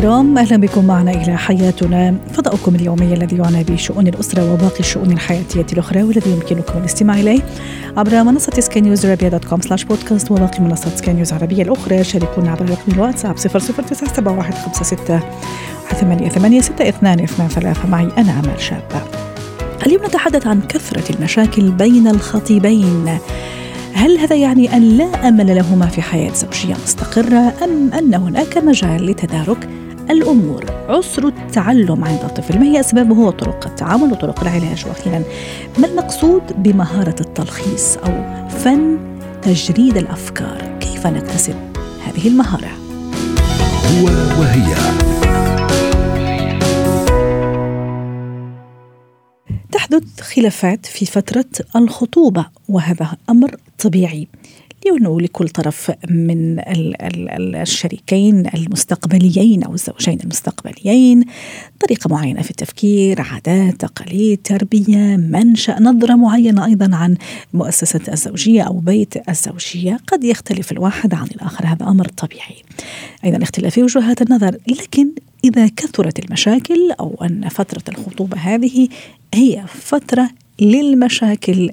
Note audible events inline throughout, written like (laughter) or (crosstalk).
الكرام أهلا بكم معنا إلى حياتنا. فضاؤكم اليومي الذي يعنى بشؤون الأسرة وباقي الشؤون الحياتية الأخرى والذي يمكنكم الاستماع إليه عبر منصة سكاي نيوز عربية dot com slash podcast وباقي منصات سكاي نيوز العربية الأخرى. شاركونا عبر رقم الواتساب 0097156 ثمانية ثمانية ستة اثنان اثنان ثلاثة. معي أنا أمل شابة. اليوم نتحدث عن كثرة المشاكل بين الخطيبين. هل هذا يعني أن لا أمل لهما في حياة زوجية مستقرة أم أن هناك مجال لتدارك الأمور. عسر التعلم عند الطفل. ما هي أسبابه وطرق التعامل وطرق العلاج؟ وأخيرا ما المقصود بمهارة التلخيص أو فن تجريد الأفكار؟ كيف نكتسب هذه المهارة؟ هو وهي. تحدث خلافات في فترة الخطوبة وهذا أمر طبيعي. لأنه لكل طرف من ال- ال- الشريكين المستقبليين أو الزوجين المستقبليين طريقة معينة في التفكير عادات تقاليد تربية منشأ نظرة معينة أيضا عن مؤسسة الزوجية أو بيت الزوجية. قد يختلف الواحد عن الآخر هذا أمر طبيعي. أيضا اختلاف وجهات النظر لكن إذا كثرت المشاكل أو أن فترة الخطوبة هذه هي فترة للمشاكل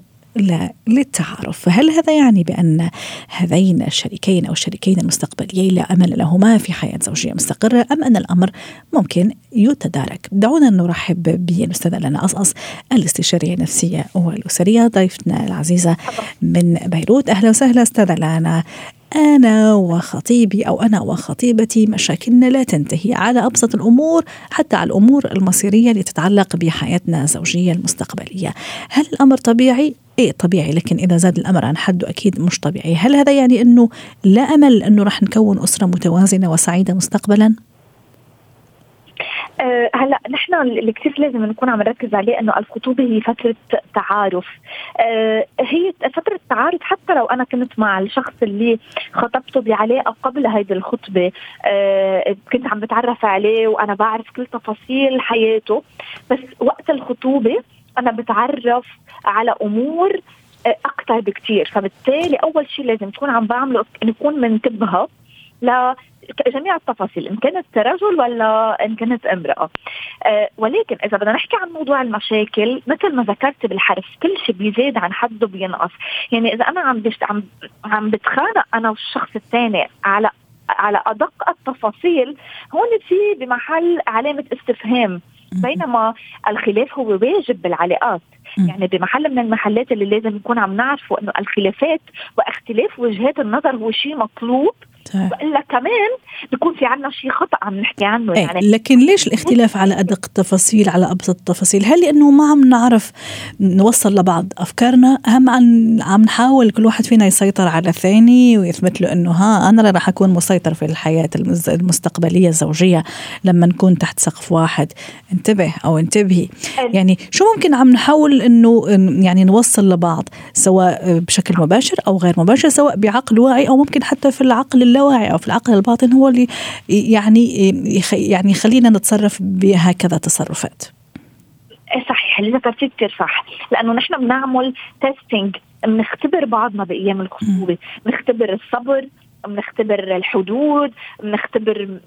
للتعارف. فهل هذا يعني بأن هذين الشريكين أو الشريكين المستقبليين لا أمل لهما في حياة زوجية مستقرة أم أن الأمر ممكن يتدارك؟ دعونا نرحب بالأستاذة لنا أصأص الاستشارية النفسية والأسرية ضيفتنا العزيزة من بيروت. أهلا وسهلا أستاذة لنا أنا وخطيبي أو أنا وخطيبتي مشاكلنا لا تنتهي على أبسط الأمور حتى على الأمور المصيرية اللي تتعلق بحياتنا الزوجية المستقبلية. هل الأمر طبيعي؟ إيه طبيعي. لكن إذا زاد الأمر عن حده أكيد مش طبيعي. هل هذا يعني أنه لا أمل أنه رح نكون أسرة متوازنة وسعيدة مستقبلا؟ أه هلأ نحن اللي كثير لازم نكون عم نركز عليه إنه الخطوبه هي فترة تعارف. أه هي فترة تعارف حتى لو أنا كنت مع الشخص اللي خطبته بعلاقة قبل هيدي الخطبة. أه كنت عم بتعرف عليه وأنا بعرف كل تفاصيل حياته. بس وقت الخطوبة أنا بتعرف على أمور أكثر بكثير فبالتالي أول شيء لازم تكون عم بعمله نكون منتبهه لجميع التفاصيل إن كانت رجل ولا إن كانت امرأة. أه ولكن إذا بدنا نحكي عن موضوع المشاكل مثل ما ذكرت بالحرف كل شيء بيزيد عن حده بينقص. يعني إذا أنا عم بشت عم عم بتخانق أنا والشخص الثاني على على أدق التفاصيل هون في بمحل علامة استفهام. بينما الخلاف هو واجب بالعلاقات. يعني بمحل من المحلات اللي لازم نكون عم نعرفه إنه الخلافات واختلاف وجهات النظر هو شيء مطلوب وإلا كمان بيكون في عنا شيء خطأ عم نحكي عنه أي يعني. لكن ليش الاختلاف على أدق التفاصيل على أبسط التفاصيل؟ هل لأنه ما عم نعرف نوصل لبعض أفكارنا؟ هم عم عم نحاول كل واحد فينا يسيطر على الثاني ويثبت له إنه ها أنا رح أكون مسيطر في الحياة المستقبلية الزوجية لما نكون تحت سقف واحد. انتبه أو انتبهي. يعني شو ممكن عم نحاول إنه يعني نوصل لبعض سواء بشكل مباشر أو غير مباشر سواء بعقل واعي أو ممكن حتى في العقل اللاواعي أو في العقل الباطن هو اللي يعني يعني يخلينا نتصرف بهكذا تصرفات. صحيح اللي ذكرتيه كثير صح. لأنه نحن بنعمل تيستينج بنختبر بعضنا بأيام الخطوبة. بنختبر الصبر بنختبر الحدود بنختبر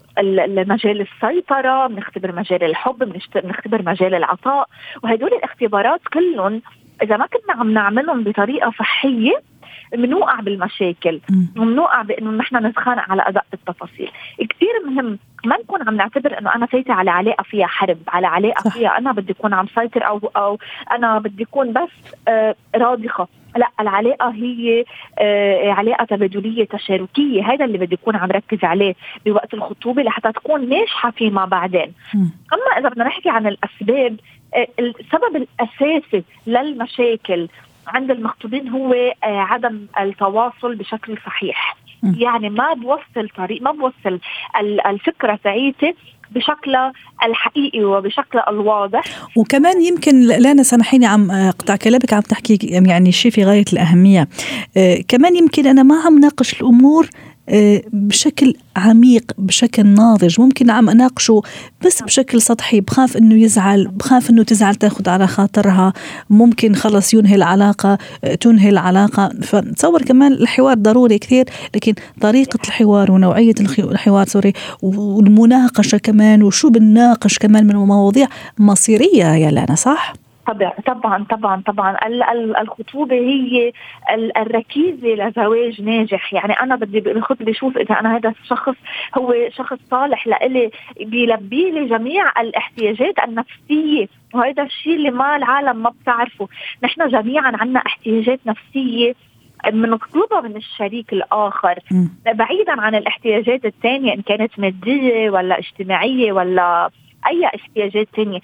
مجال السيطرة بنختبر مجال الحب بنختبر مجال العطاء. وهدول الاختبارات كلهم إذا ما كنا عم نعملهم بطريقة صحية بنوقع بالمشاكل وبنوقع بإنه نحن نتخانق على أدق التفاصيل كثير مهم ما نكون عم نعتبر إنه أنا فايتة على علاقة فيها حرب على علاقة صح. فيها أنا بدي أكون عم سيطر أو أو أنا بدي أكون بس آه راضخة لا العلاقة هي آه علاقة تبادلية تشاركية هذا اللي بدي أكون عم ركز عليه بوقت الخطوبة لحتى تكون ناجحة فيما بعدين م. أما إذا بدنا نحكي عن الأسباب آه السبب الأساسي للمشاكل عند المخطوبين هو عدم التواصل بشكل صحيح. يعني ما بوصل طريق ما بوصل الفكرة تاعيتي بشكلها الحقيقي وبشكلها الواضح. وكمان يمكن لانا سامحيني عم أقطع كلامك عم تحكي يعني شيء في غاية الأهمية. آه كمان يمكن أنا ما عم ناقش الأمور آه، بشكل عميق بشكل ناضج. ممكن عم أناقشه بس بشكل سطحي. بخاف إنه يزعل بخاف إنه تزعل تاخذ على خاطرها. ممكن خلص ينهي العلاقة آه، تنهي العلاقة. فتصور كمان الحوار ضروري كثير لكن طريقة الحوار ونوعية الحوار سوري والمناقشة كمان وشو بنناقش كمان من مواضيع مصيرية يا لانا صح؟ طبعا طبعا طبعا. طبعا الخطوبة هي الركيزة لزواج ناجح. يعني أنا بدي بالخطبه أشوف إذا أنا هذا الشخص هو شخص صالح لإلي بيلبي لي جميع الاحتياجات النفسية. وهذا الشيء اللي ما العالم ما بتعرفه. نحن جميعا عندنا احتياجات نفسية بنطلبها من الشريك الآخر. بعيدا عن الاحتياجات الثانية إن كانت مادية ولا اجتماعية ولا أي احتياجات تانية.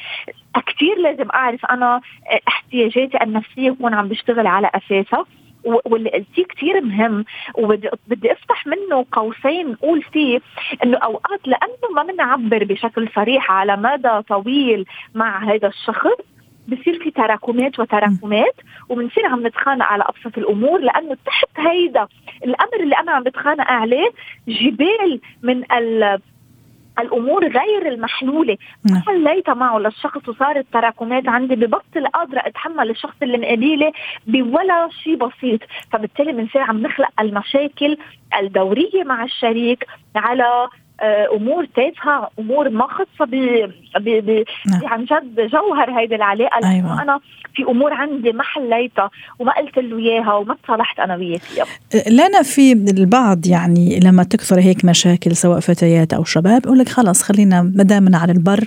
كثير لازم أعرف أنا احتياجاتي النفسية اكون عم بشتغل على أساسها. واللي قلتيه كثير مهم وبدي بدي أفتح منه قوسين نقول فيه إنه أوقات لأنه ما بنعبر بشكل صريح على مدى طويل مع هذا الشخص بصير في تراكمات وتراكمات وبنصير عم نتخانق على أبسط الأمور لأنه تحت هيدا الأمر اللي أنا عم بتخانق عليه جبال من ال الأمور غير المحلوله ما حليتها معه للشخص وصارت تراكمات عندي ببطل قادرة أتحمل الشخص اللي مقابيلي بولا شيء بسيط. فبالتالي بنصير عم نخلق المشاكل الدورية مع الشريك على أمور تافهة أمور ما خاصه ب ب نعم. عن جد جوهر هيدي العلاقة أيوة. أنا في أمور عندي ما حليتها وما قلت له إياها وما تصالحت أنا وياه فيها لنا في البعض يعني لما تكثر هيك مشاكل سواء فتيات أو شباب يقول لك خلص خلينا ما دامنا على البر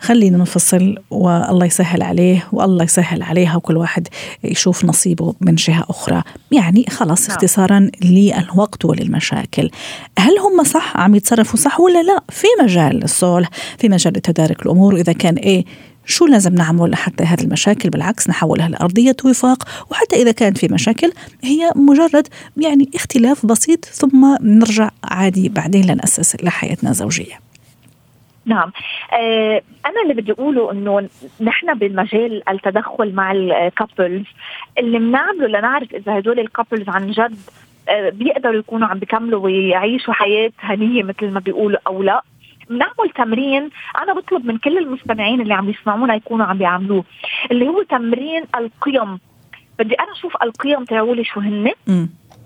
خلينا نفصل والله يسهل عليه والله يسهل عليها وكل واحد يشوف نصيبه من جهة أخرى. يعني خلص نعم. اختصارا للوقت وللمشاكل. هل هم صح؟ عم يتصرفوا صح ولا لا؟ في مجال الصلح في مجال تدارك الأمور. إذا كان إيه شو لازم نعمل لحتى هذه المشاكل؟ بالعكس نحولها لأرضية وفاق. وحتى إذا كانت في مشاكل هي مجرد يعني اختلاف بسيط ثم نرجع عادي بعدين لنأسس لحياتنا الزوجية. نعم. أنا اللي بدي أقوله إنه نحن بالمجال التدخل مع ال couples اللي بنعمله لنعرف إذا هدول ال couples عن جد آه بيقدروا يكونوا عم بيكملوا ويعيشوا حياة هنية مثل ما بيقولوا أو لا. بنعمل تمرين أنا بطلب من كل المستمعين اللي عم يسمعونا يكونوا عم بيعملوه اللي هو تمرين القيم. بدي أنا أشوف القيم تاعولي شو هن.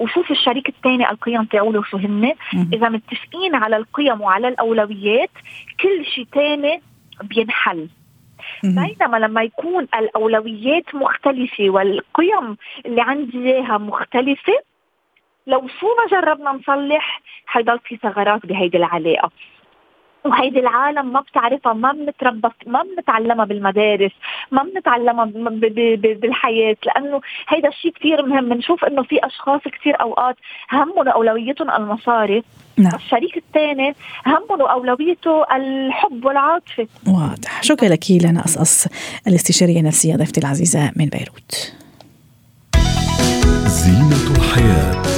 وشوف الشريك الثاني القيم تاعوله شو هن. إذا متفقين على القيم وعلى الأولويات كل شيء ثاني بينحل. بينما لما يكون الأولويات مختلفة والقيم اللي عندي إياها مختلفة لو شو ما جربنا نصلح حيضل في ثغرات بهيدي العلاقة. وهيدي العالم ما بتعرفها ما بنتربى ما بنتعلمها بالمدارس ما بنتعلمها بالحياة لأنه هيدا الشيء كثير مهم. بنشوف إنه في أشخاص كثير أوقات همهم اولويتهم المصاري نعم. الشريك الثاني همه وأولويته الحب والعاطفة. واضح. شكرا لك لنا قصص الاستشارية النفسية ضيفتي العزيزة من بيروت. زينة الحياة.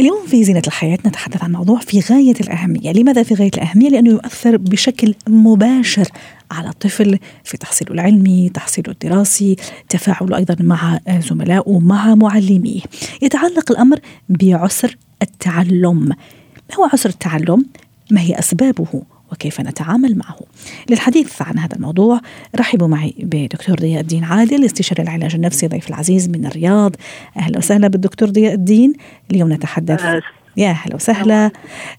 اليوم في زينة الحياة نتحدث عن موضوع في غاية الأهمية لماذا في غاية الأهمية؟ لأنه يؤثر بشكل مباشر على الطفل في تحصيله العلمي تحصيله الدراسي تفاعله أيضا مع زملائه مع معلميه يتعلق الأمر بعسر التعلم ما هو عسر التعلم؟ ما هي أسبابه؟ وكيف نتعامل معه. للحديث عن هذا الموضوع رحبوا معي بدكتور ضياء الدين عادل استشاري العلاج النفسي ضيف العزيز من الرياض. أهلا وسهلا بالدكتور ضياء الدين. اليوم نتحدث يا أهلا وسهلا.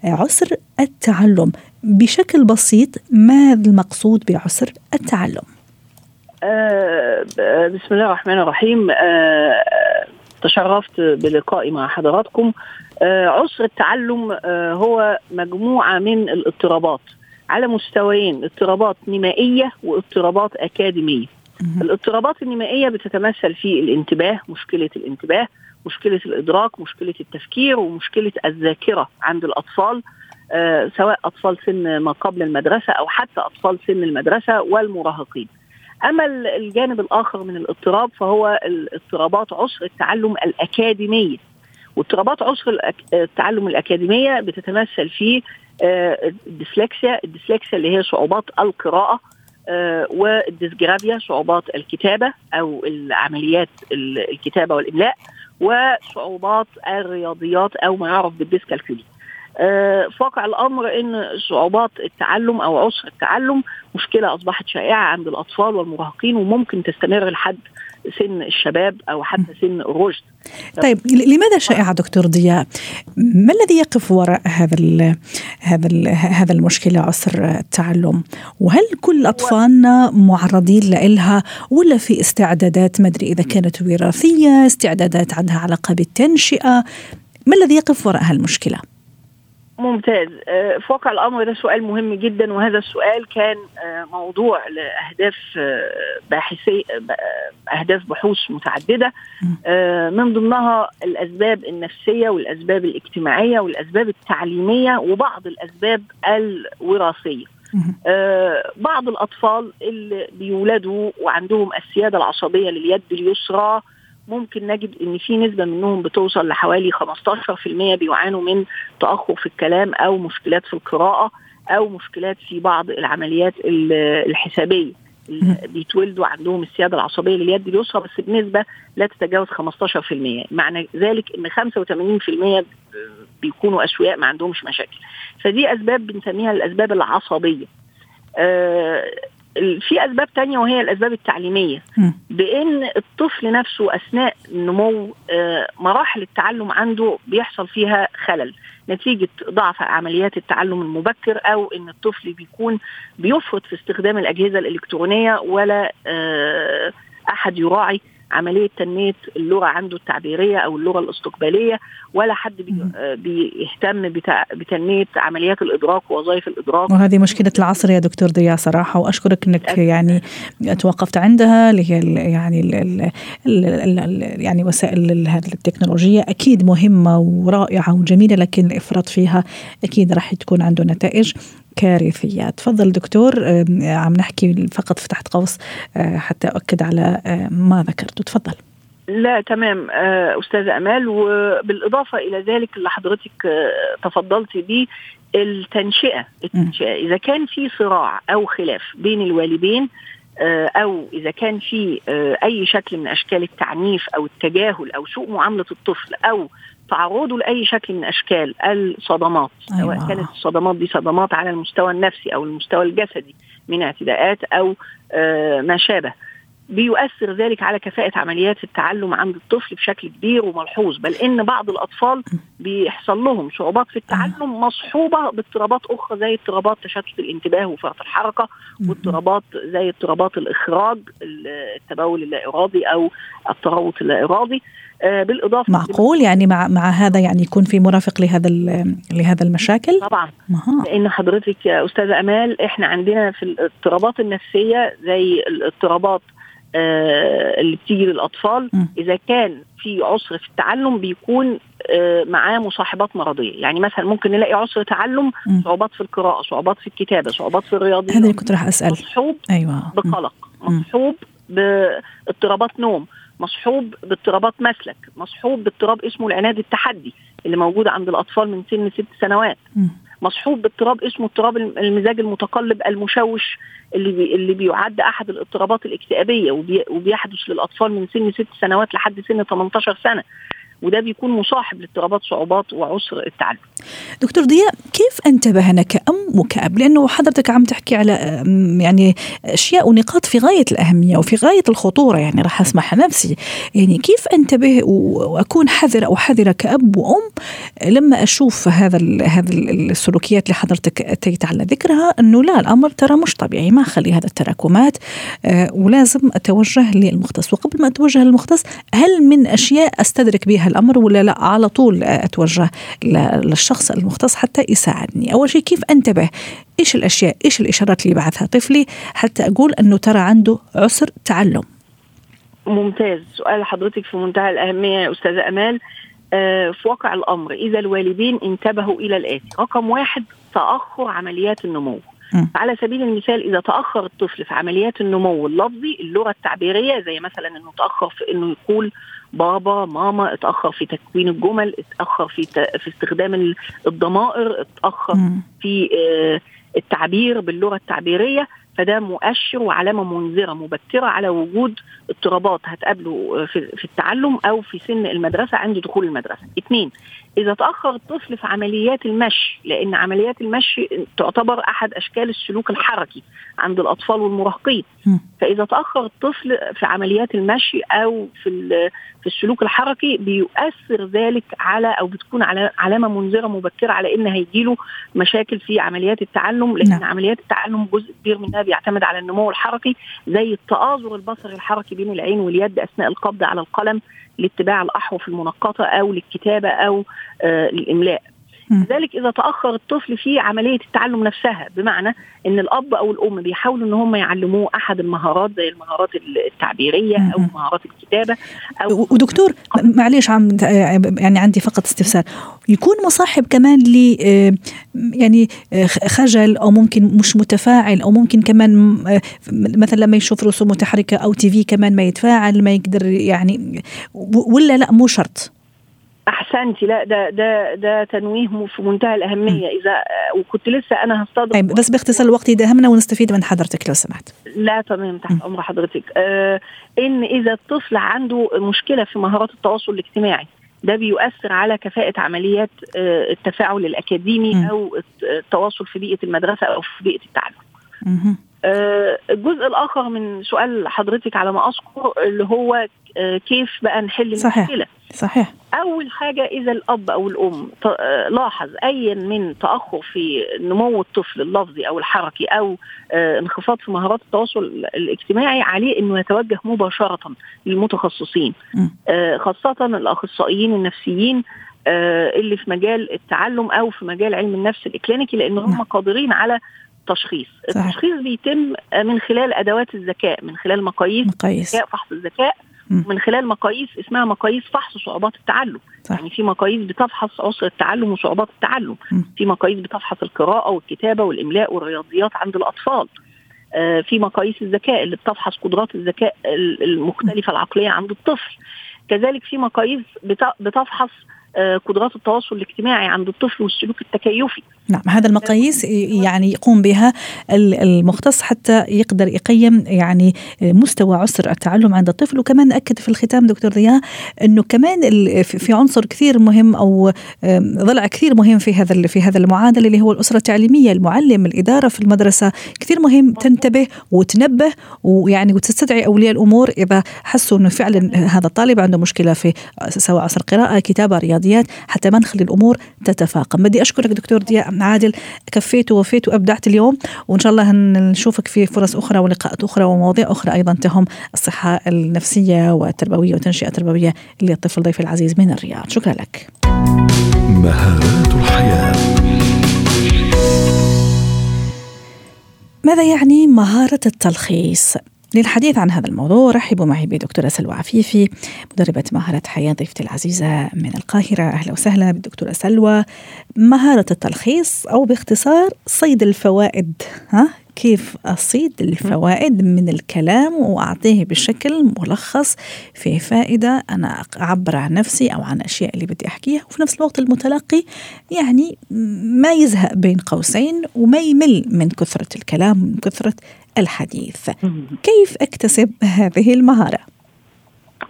عسر التعلم بشكل بسيط ما المقصود بعسر التعلم؟ أه بسم الله الرحمن الرحيم. أه تشرفت بلقائي مع حضراتكم. أه عسر التعلم أه هو مجموعة من الاضطرابات. على مستويين اضطرابات نمائية واضطرابات أكاديمية. الاضطرابات النمائية بتتمثل في الانتباه، مشكلة الانتباه، مشكلة الإدراك، مشكلة التفكير ومشكلة الذاكرة عند الأطفال آه سواء أطفال سن ما قبل المدرسة أو حتى أطفال سن المدرسة والمراهقين. أما الجانب الآخر من الاضطراب فهو الاضطرابات عسر التعلم الأكاديمية واضطرابات عسر التعلم الأكاديمية بتتمثل في ال dyslexia ال dyslexia اللي هي صعوبات القراءة آه، وال dysgraphia صعوبات الكتابة أو العمليات الكتابة والإملاء وصعوبات الرياضيات أو ما يعرف بال dyscalculia. آه، في واقع الأمر إن صعوبات التعلم أو عسر التعلم مشكلة أصبحت شائعة عند الأطفال والمراهقين وممكن تستمر لحد سن الشباب أو حتى سن الرشد. طيب لماذا شائعه دكتور ضياء؟ ما الذي يقف وراء هذا ال هذا ال هذا المشكلة عسر التعلم؟ وهل كل اطفالنا معرضين لها ولا في استعدادات ما أدري إذا كانت وراثية، استعدادات عندها علاقة بالتنشئة؟ ما الذي يقف وراء هالمشكلة؟ ممتاز. آه، في واقع الأمر ده سؤال مهم جدا وهذا السؤال كان آه، موضوع لأهداف آه، باحثي أهداف بحوث متعددة من ضمنها الأسباب النفسية والأسباب الاجتماعية والأسباب التعليمية وبعض الأسباب الوراثية. بعض الأطفال اللي بيولدوا وعندهم السيادة العصبية لليد اليسرى ممكن نجد إن في نسبة منهم بتوصل لحوالي 15% بيعانوا من تأخر في الكلام أو مشكلات في القراءة أو مشكلات في بعض العمليات الحسابية. بيتولدوا عندهم السيادة العصبية لليد اليسرى بس بنسبة لا تتجاوز 15% معنى ذلك إن 85% بيكونوا اسوياء ما عندهمش مشاكل. فدي أسباب بنسميها الأسباب العصبية. آه في أسباب تانية وهي الأسباب التعليمية. بإن الطفل نفسه أثناء نمو آه، مراحل التعلم عنده بيحصل فيها خلل. نتيجة ضعف عمليات التعلم المبكر أو إن الطفل بيكون بيفرط في استخدام الأجهزة الإلكترونية ولا آه، أحد يراعي. عملية تنمية اللغة عنده التعبيرية أو اللغة الاستقبالية ولا حد بي بيهتم بتنمية عمليات الإدراك ووظائف الإدراك. وهذه مشكلة العصر يا دكتور ضياء صراحة وأشكرك إنك يعني توقفت عندها اللي هي يعني ال ال ال يعني وسائل التكنولوجية أكيد مهمة ورائعة وجميلة لكن الإفراط فيها أكيد راح تكون عنده نتائج. كارثية تفضل دكتور عم نحكي فقط فتحت قوس آه، حتى أؤكد على آه، ما ذكرته. تفضل. لا تمام. آه، أستاذة أمال وبالإضافة إلى ذلك اللي حضرتك تفضلتي به التنشئة. التنشئة. إذا كان في صراع أو خلاف بين الوالدين أو إذا كان في أي شكل من أشكال التعنيف أو التجاهل أو سوء معاملة الطفل أو تعرضه لأي شكل من أشكال الصدمات أيوة. سواء كانت الصدمات دي صدمات على المستوى النفسي أو المستوى الجسدي من اعتداءات أو آه ما شابه بيؤثر ذلك على كفاءة عمليات التعلم عند الطفل بشكل كبير وملحوظ بل إن بعض الأطفال بيحصل لهم صعوبات في التعلم مصحوبة باضطرابات أخرى زي اضطرابات تشتت الانتباه وفرط الحركة واضطرابات زي اضطرابات الإخراج التبول اللا إرادي أو التروط اللا إرادي آه، بالإضافة معقول؟ يعني مع مع هذا يعني يكون في مرافق لهذا لهذا المشاكل؟ طبعا. مها. لأن حضرتك يا أستاذة أمال إحنا عندنا في الاضطرابات النفسية زي الاضطرابات اللي بتيجي للأطفال. إذا كان في عسر في التعلم بيكون آه معاه مصاحبات مرضية. يعني مثلا ممكن نلاقي عسر تعلم. صعوبات في القراءة صعوبات في الكتابة صعوبات في الرياضيات هذا اللي كنت راح أسأل. مصحوب أيوه. بقلق. مصحوب باضطرابات نوم. مصحوب باضطرابات مسلك. مصحوب باضطراب اسمه العناد التحدي اللي موجود عند الأطفال من سن ست سنوات. مصحوب باضطراب اسمه اضطراب المزاج المتقلب المشوش اللي بي اللي بيعد أحد الاضطرابات الاكتئابية وبيحدث للأطفال من سن ست سنوات لحد سن 18 سنة. وده بيكون مصاحب لاضطرابات صعوبات وعسر التعلم. دكتور ضياء كيف انتبهنا كأم وكأب لأنه حضرتك عم تحكي على يعني أشياء ونقاط في غاية الأهمية وفي غاية الخطورة يعني راح أسمح نفسي يعني كيف أنتبه وأكون حذرة أو حذرة كأب وأم لما أشوف هذا هذا السلوكيات اللي حضرتك أتيت على ذكرها؟ أنه لا الأمر ترى مش طبيعي ما أخلي هذا التراكمات آه، ولازم أتوجه للمختص. وقبل ما أتوجه للمختص هل من أشياء أستدرك بها الامر ولا لا؟ على طول أتوجه للشخص المختص حتى يساعدني. أول شيء كيف أنتبه؟ إيش الأشياء؟ إيش الإشارات اللي يبعثها طفلي حتى أقول إنه ترى عنده عسر تعلم. ممتاز. سؤال حضرتك في منتهى الأهمية يا أستاذة أمال. آه، في واقع الأمر إذا الوالدين انتبهوا إلى الآتي رقم واحد تأخر عمليات النمو. م. على سبيل المثال إذا تأخر الطفل في عمليات النمو اللفظي اللغة التعبيرية زي مثلا إنه تأخر في إنه يقول بابا ماما اتأخر في تكوين الجمل اتأخر في ت- في استخدام ال- الضمائر اتأخر مم. في آه، التعبير باللغة التعبيرية فده مؤشر وعلامة منذرة مبكره على وجود اضطرابات هتقابله آه، في في التعلم أو في سن المدرسة عند دخول المدرسة. اثنين إذا تأخر الطفل في عمليات المشي لأن عمليات المشي تعتبر أحد أشكال السلوك الحركي عند الأطفال والمراهقين. فإذا تأخر الطفل في عمليات المشي أو في في السلوك الحركي بيؤثر ذلك على أو بتكون على علامة منذرة مبكره على إن هيجيله مشاكل في عمليات التعلم لأن. نعم. عمليات التعلم جزء كبير منها بيعتمد على النمو الحركي زي التآزر البصري الحركي بين العين واليد أثناء القبض على القلم لاتباع الأحرف المنقطة أو للكتابة أو آه الاملاء مم. لذلك إذا تأخر الطفل في عملية التعلم نفسها بمعنى إن الأب أو الأم بيحاولوا إن هم يعلموه أحد المهارات زي المهارات التعبيرية أو. مهارات الكتابة أو ودكتور م- معليش عم يعني عندي فقط استفسار. يكون مصاحب كمان ل آه، يعني آه، خجل أو ممكن مش متفاعل أو ممكن كمان آه، مثلا لما يشوف رسوم متحركة أو تي في كمان ما يتفاعل ما يقدر يعني ولا لا مو شرط. أحسنتي. لا ده ده ده تنويه في منتهى الأهمية. إذا آه، وكنت لسه أنا هستضرب طيب بس باختصار الوقت يداهمنا ونستفيد من حضرتك لو سمحت. لا تمام. تحت أمر حضرتك. آه إن إذا الطفل عنده مشكلة في مهارات التواصل الاجتماعي ده بيؤثر على كفاءة عمليات آه، التفاعل الأكاديمي م. أو الت- التواصل في بيئة المدرسة أو في بيئة التعلم. الجزء الآخر من سؤال حضرتك على ما أذكر اللي هو آه، كيف بقى نحل صحيح. المشكلة صحيح أول حاجة إذا الأب أو الأم آه، لاحظ ايا من تأخر في نمو الطفل اللفظي أو الحركي أو آه، انخفاض في مهارات التواصل الاجتماعي عليه إنه يتوجه مباشرة للمتخصصين. آه، خاصة الأخصائيين النفسيين آه، اللي في مجال التعلم أو في مجال علم النفس الإكلينيكي لأن هم نعم. قادرين على تشخيص صحيح. التشخيص بيتم من خلال أدوات الذكاء من خلال مقاييس مقاييس فحص الذكاء. من خلال مقاييس اسمها مقاييس فحص صعوبات التعلم صح. يعني في مقاييس بتفحص عسر التعلم وصعوبات التعلم م. في مقاييس بتفحص القراءة والكتابة والإملاء والرياضيات عند الأطفال آه، في مقاييس الذكاء اللي بتفحص قدرات الذكاء ال- المختلفة العقلية عند الطفل كذلك في مقاييس بت- بتفحص قدرات التواصل الاجتماعي عند الطفل والسلوك التكيفي. نعم هذا المقاييس يعني يقوم بها ال- المختص حتى يقدر يقيم يعني مستوى عسر التعلم عند الطفل. وكمان أكد في الختام دكتور ضياء أنه كمان في عنصر كثير مهم آم، ضلع كثير مهم في هذا في هذا المعادلة اللي هو الأسرة التعليمية. المعلم الإدارة في المدرسة كثير مهم تنتبه وتنبه ويعني وتستدعي أولياء الأمور إذا حسوا أنه فعلا هذا الطالب عنده مشكلة في سواء عصر قراءة كتابة رياضيات حتى ما نخلي الأمور تتفاقم. بدي أشكرك دكتور ضياء عادل كفيت ووفيت وأبدعت اليوم وإن شاء الله نشوفك في فرص أخرى ولقاءات أخرى ومواضيع أخرى أيضا تهم الصحة النفسية والتربوية والتنشئة التربوية للطفل ضيف العزيز من الرياض. شكرا لك. مهارات الحياة. ماذا يعني مهارة التلخيص؟ للحديث عن هذا الموضوع رحبوا معي بدكتورة سلوى عفيفي مدربة مهارة حياة ضيفتي العزيزة من القاهرة. أهلا وسهلا بالدكتورة سلوى. مهارة التلخيص أو باختصار صيد الفوائد ها؟ كيف أصيد الفوائد من الكلام وأعطيه بشكل ملخص في فائدة أنا أعبر عن نفسي أو عن أشياء اللي بدي أحكيها وفي نفس الوقت المتلقي يعني ما يزهق بين قوسين وما يمل من كثرة الكلام من كثرة الحديث كيف أكتسب هذه المهارة؟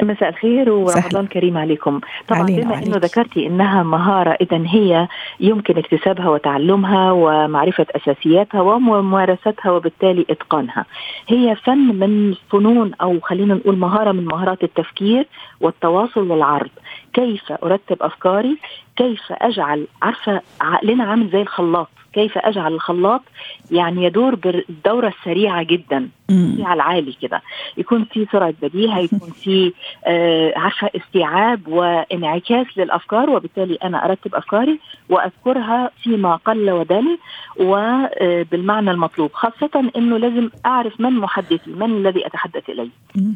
مساء الخير ورمضان كريم عليكم. طبعا بما. إنه ذكرتي إنها مهارة اذا هي يمكن اكتسابها وتعلمها ومعرفة أساسياتها وممارستها وبالتالي إتقانها. هي فن من فنون أو خلينا نقول مهارة من مهارات التفكير والتواصل والعرض. كيف أرتب أفكاري؟ كيف أجعل عارفة عقلنا عامل زي الخلاط. كيف أجعل الخلاط يعني يدور بالدورة السريعة جدا. على العالي كده. يكون في سرعة بديهة يكون (laughs) في آه عارفه استيعاب وانعكاس للأفكار وبالتالي أنا أرتب أفكاري وأذكرها فيما قل ودل وبالمعنى المطلوب. خاصة إنه لازم أعرف من محدثي من الذي أتحدث إليه.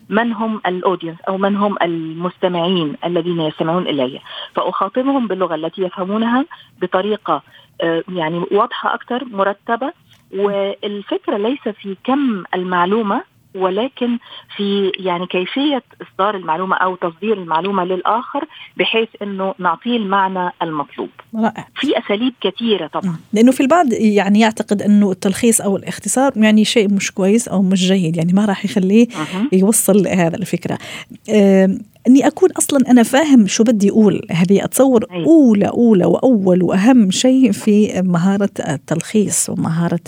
من هم الأودينس أو من هم المستمعين الذين يستمعون إلي. فأخاطبهم باللغة التي يفهمونها بطريقة آه، يعني واضحة أكثر مرتبة والفكرة ليس في كم المعلومة ولكن في يعني كيفية إصدار المعلومة أو تصدير المعلومة للآخر بحيث إنه نعطيه المعنى المطلوب. رائع. في أساليب كثيرة طبعا. لأنه في البعض يعني يعتقد إنه التلخيص أو الاختصار يعني شيء مش كويس أو مش جيد يعني ما راح يخليه يوصل هذا الفكرة. إني أكون أصلا أنا فاهم شو بدي أقول. هذه أتصور. أولى أولى وأول وأهم شيء في مهارة التلخيص ومهارة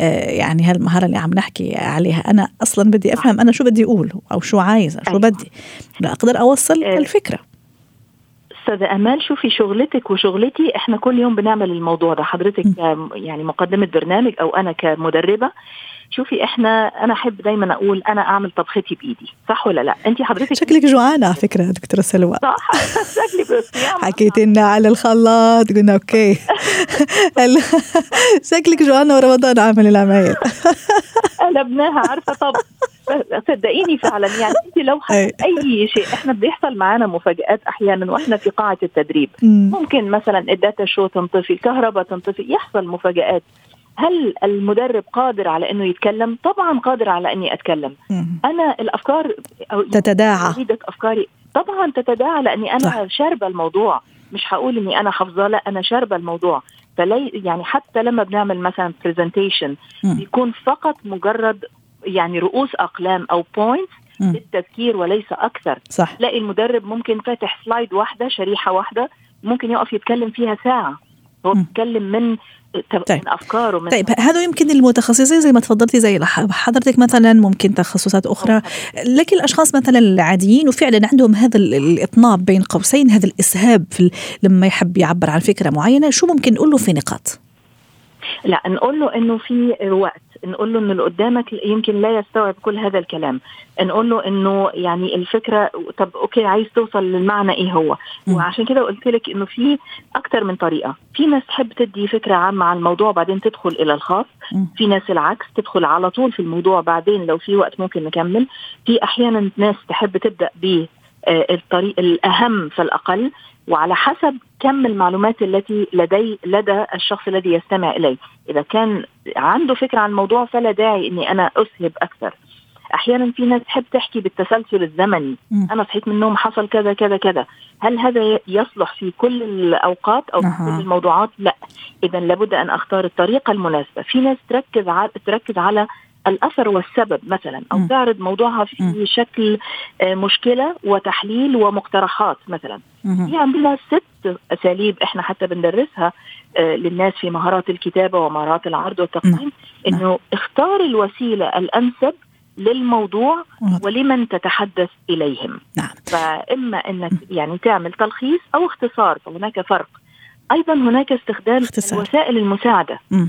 آه، يعني هالمهارة اللي عم نحكي عليها. أنا أصلا بدي أفهم أنا شو بدي أقول أو شو عايزة شو. بدي. لاقدر أوصل أيوة. الفكرة. أستاذة أمال شوفي شغلتك وشغلتي؟ إحنا كل يوم بنعمل الموضوع ده. حضرتك يعني مقدمة برنامج أو أنا كمدربة. شوفي إحنا أنا أحب دايما أقول أنا أعمل طبختي بإيدي صح ولا لأ؟ انت حضرتك؟ شكلك جوعانة على فكرة دكتورة سلوى. صح. (laughs) شكلي حكيت لنا على الخلاط قلنا أوكي. شكلك جوعانة ورمضان عامل العمايل. قلبناها عارفة؟ طب صدقيني فعلا يعني انت لو أي. شيء إحنا بيحصل معنا مفاجآت أحيانا وإحنا في قاعة التدريب. ممكن مثلا الداتا شو تنطفي الكهرباء تنطفي يحصل مفاجآت. هل المدرب قادر على إنه يتكلم؟ طبعا قادر على إني أتكلم. أنا الأفكار أو تتداعى. أفكاري. طبعا تتداعى لأني أنا صح. شاربه الموضوع. مش هقول إني أنا حافظة لا أنا شاربه الموضوع. فلي يعني حتى لما بنعمل مثلا presentation بيكون فقط مجرد يعني رؤوس أقلام أو points للتذكير وليس أكثر. صح. تلاقي المدرب ممكن فاتح slide واحدة شريحة واحدة ممكن يقف يتكلم فيها ساعة. هو بيتكلم من طيب. من أفكاره من طيب هذا يمكن المتخصصين زي ما تفضلتي زي حضرتك مثلا ممكن تخصصات أخرى. لكن الأشخاص مثلا العاديين وفعلا عندهم هذا الإطناب بين قوسين هذا الإسهاب في لما يحب يعبر عن فكرة معينة شو ممكن نقول له في نقاط؟ لا نقول له إنه في وقت. نقول له انه اللي قدامك يمكن لا يستوعب كل هذا الكلام. نقول له إنه يعني الفكرة طب أوكي عايز توصل للمعنى إيه هو. وعشان كده قلت لك إنه في أكثر من طريقة. في ناس تحب تدي فكرة عامة عن الموضوع بعدين تدخل إلى الخاص. في ناس العكس تدخل على طول في الموضوع بعدين لو في وقت ممكن نكمل. في أحيانا ناس تحب تبدأ ب آه، الطريق الأهم فالأقل. وعلى حسب كم المعلومات التي لدي لدى الشخص الذي يستمع إلي. إذا كان عنده فكرة عن الموضوع فلا داعي إني أنا أسهب أكثر. أحيانا في ناس تحب تحكي بالتسلسل الزمني. م. أنا صحيت من النوم حصل كذا كذا كذا. هل هذا يصلح في كل الأوقات أو في كل الموضوعات؟ لا. إذا لابد أن أختار الطريقة المناسبة. في ناس تركز على تركز على الأثر والسبب مثلا أو م. تعرض موضوعها في م. شكل آه، مشكلة وتحليل ومقترحات مثلا في عندنا ست أساليب إحنا حتى بندرسها آه، للناس في مهارات الكتابة ومهارات العرض والتقديم إنه اختار الوسيلة الأنسب للموضوع ولمن تتحدث إليهم نعم. فإما إنك يعني تعمل تلخيص أو اختصار فهناك فرق أيضا هناك استخدام اختصار. وسائل المساعدة م.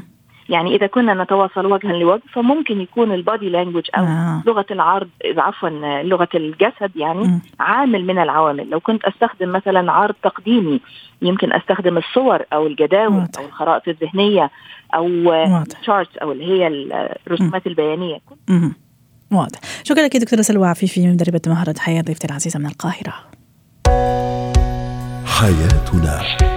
يعني إذا كنا نتواصل وجها لوجه فممكن يكون البادي لانجوج أو آه. لغة العرض عفوا لغة الجسد يعني م. عامل من العوامل. لو كنت أستخدم مثلا عرض تقديمي يمكن أستخدم الصور أو الجداول أو الخرائط الذهنية أو شارتس أو اللي هي الرسومات البيانية. واضح. شكرا لك دكتورة سلوى عفيفي مدربة مهارة حياة ضيفتي العزيزة من القاهرة. حياتنا.